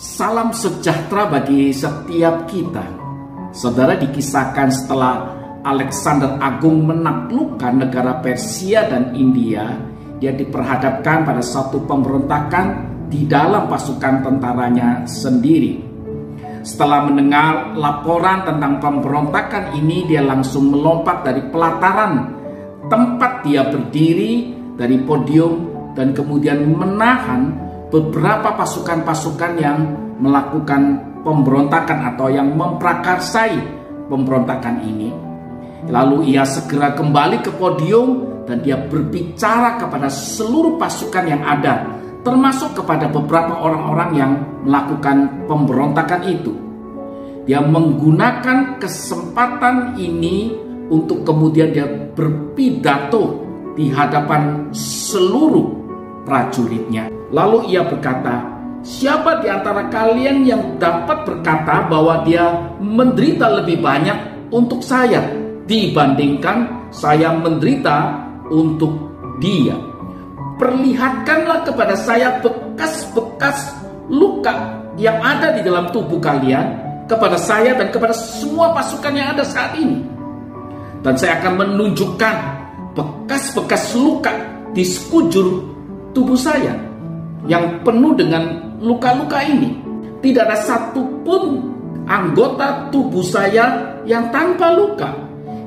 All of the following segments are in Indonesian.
Salam sejahtera bagi setiap kita. Saudara dikisahkan setelah Alexander Agung menaklukkan negara Persia dan India, dia diperhadapkan pada satu pemberontakan di dalam pasukan tentaranya sendiri. Setelah mendengar laporan tentang pemberontakan ini, dia langsung melompat dari pelataran tempat dia berdiri dari podium dan kemudian menahan beberapa pasukan-pasukan yang melakukan pemberontakan atau yang memprakarsai pemberontakan ini. Lalu ia segera kembali ke podium dan dia berbicara kepada seluruh pasukan yang ada, termasuk kepada beberapa orang-orang yang melakukan pemberontakan itu. Dia menggunakan kesempatan ini untuk kemudian dia berpidato di hadapan seluruh prajuritnya. Lalu ia berkata, "Siapa di antara kalian yang dapat berkata bahwa dia menderita lebih banyak untuk saya dibandingkan saya menderita untuk dia?" Perlihatkanlah kepada saya bekas-bekas luka yang ada di dalam tubuh kalian kepada saya dan kepada semua pasukan yang ada saat ini. Dan saya akan menunjukkan bekas-bekas luka di sekujur tubuh saya yang penuh dengan luka-luka ini. Tidak ada satupun anggota tubuh saya yang tanpa luka.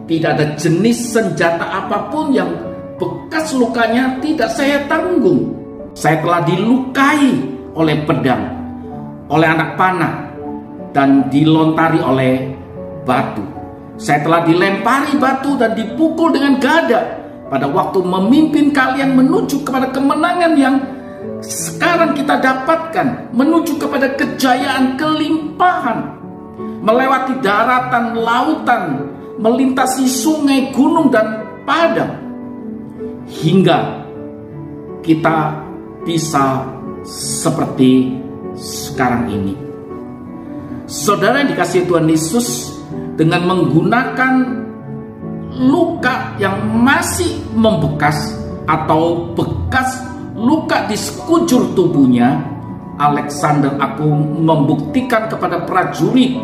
Tidak ada jenis senjata apa pun yang bekas lukanya tidak saya tanggung. Saya telah dilukai oleh pedang, oleh anak panah, dan dilontari oleh batu. Saya telah dilempari batu dan dipukul dengan gada pada waktu memimpin kalian menuju kepada kemenangan yang sekarang kita dapatkan, menuju kepada kejayaan kelimpahan, melewati daratan, lautan, melintasi sungai, gunung, dan padang, hingga kita bisa seperti sekarang ini. Saudara yang dikasih Tuhan Yesus dengan menggunakan luka yang masih membekas atau bekas luka di sekujur tubuhnya, Alexander Agung membuktikan kepada prajurit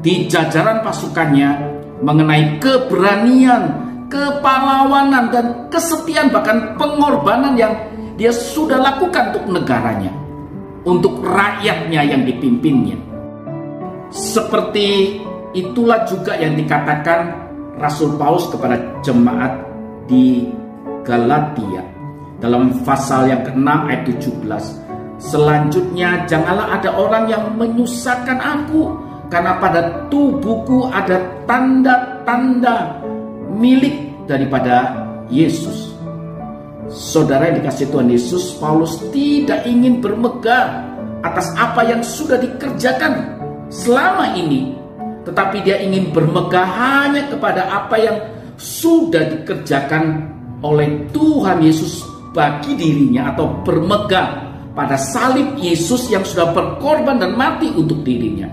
di jajaran pasukannya mengenai keberanian, kepahlawanan dan kesetiaan bahkan pengorbanan yang dia sudah lakukan untuk negaranya, untuk rakyatnya yang dipimpinnya. Seperti itulah juga yang dikatakan Rasul Paulus kepada jemaat di Galatia dalam pasal yang ke-6 ayat 17. Selanjutnya janganlah ada orang yang menyusahkan aku karena pada tubuhku ada tanda-tanda milik daripada Yesus. Saudara yang dikasih Tuhan Yesus, Paulus tidak ingin bermegah atas apa yang sudah dikerjakan selama ini tetapi dia ingin bermegah hanya kepada apa yang sudah dikerjakan oleh Tuhan Yesus bagi dirinya atau bermegah pada salib Yesus yang sudah berkorban dan mati untuk dirinya.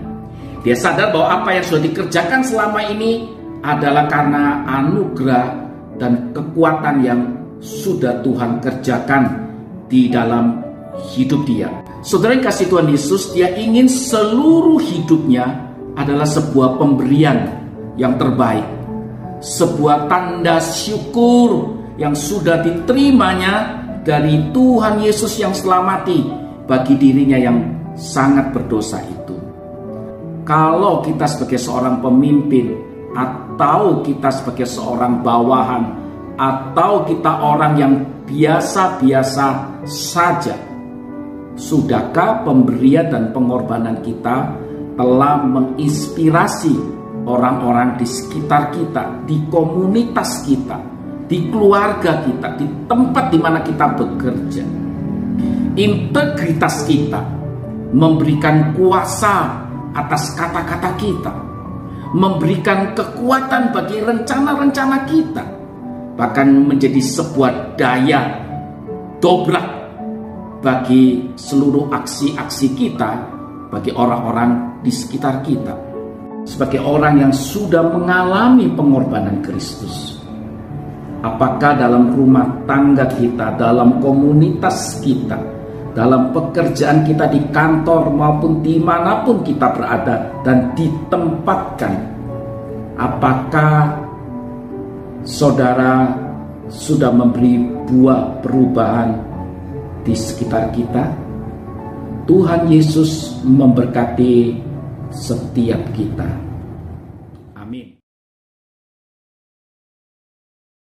Dia sadar bahwa apa yang sudah dikerjakan selama ini adalah karena anugerah dan kekuatan yang sudah Tuhan kerjakan di dalam hidup dia. Saudara yang kasih Tuhan Yesus, dia ingin seluruh hidupnya adalah sebuah pemberian yang terbaik, sebuah tanda syukur yang sudah diterimanya dari Tuhan Yesus yang selamati bagi dirinya yang sangat berdosa itu. Kalau kita sebagai seorang pemimpin atau kita sebagai seorang bawahan atau kita orang yang biasa-biasa saja, sudahkah pemberian dan pengorbanan kita telah menginspirasi orang-orang di sekitar kita, di komunitas kita, di keluarga kita, di tempat di mana kita bekerja. Integritas kita memberikan kuasa atas kata-kata kita, memberikan kekuatan bagi rencana-rencana kita, bahkan menjadi sebuah daya dobrak bagi seluruh aksi-aksi kita, bagi orang-orang di sekitar kita sebagai orang yang sudah mengalami pengorbanan Kristus. Apakah dalam rumah tangga kita, dalam komunitas kita, dalam pekerjaan kita di kantor maupun di mana pun kita berada dan ditempatkan. Apakah saudara sudah memberi buah perubahan di sekitar kita? Tuhan Yesus memberkati setiap kita.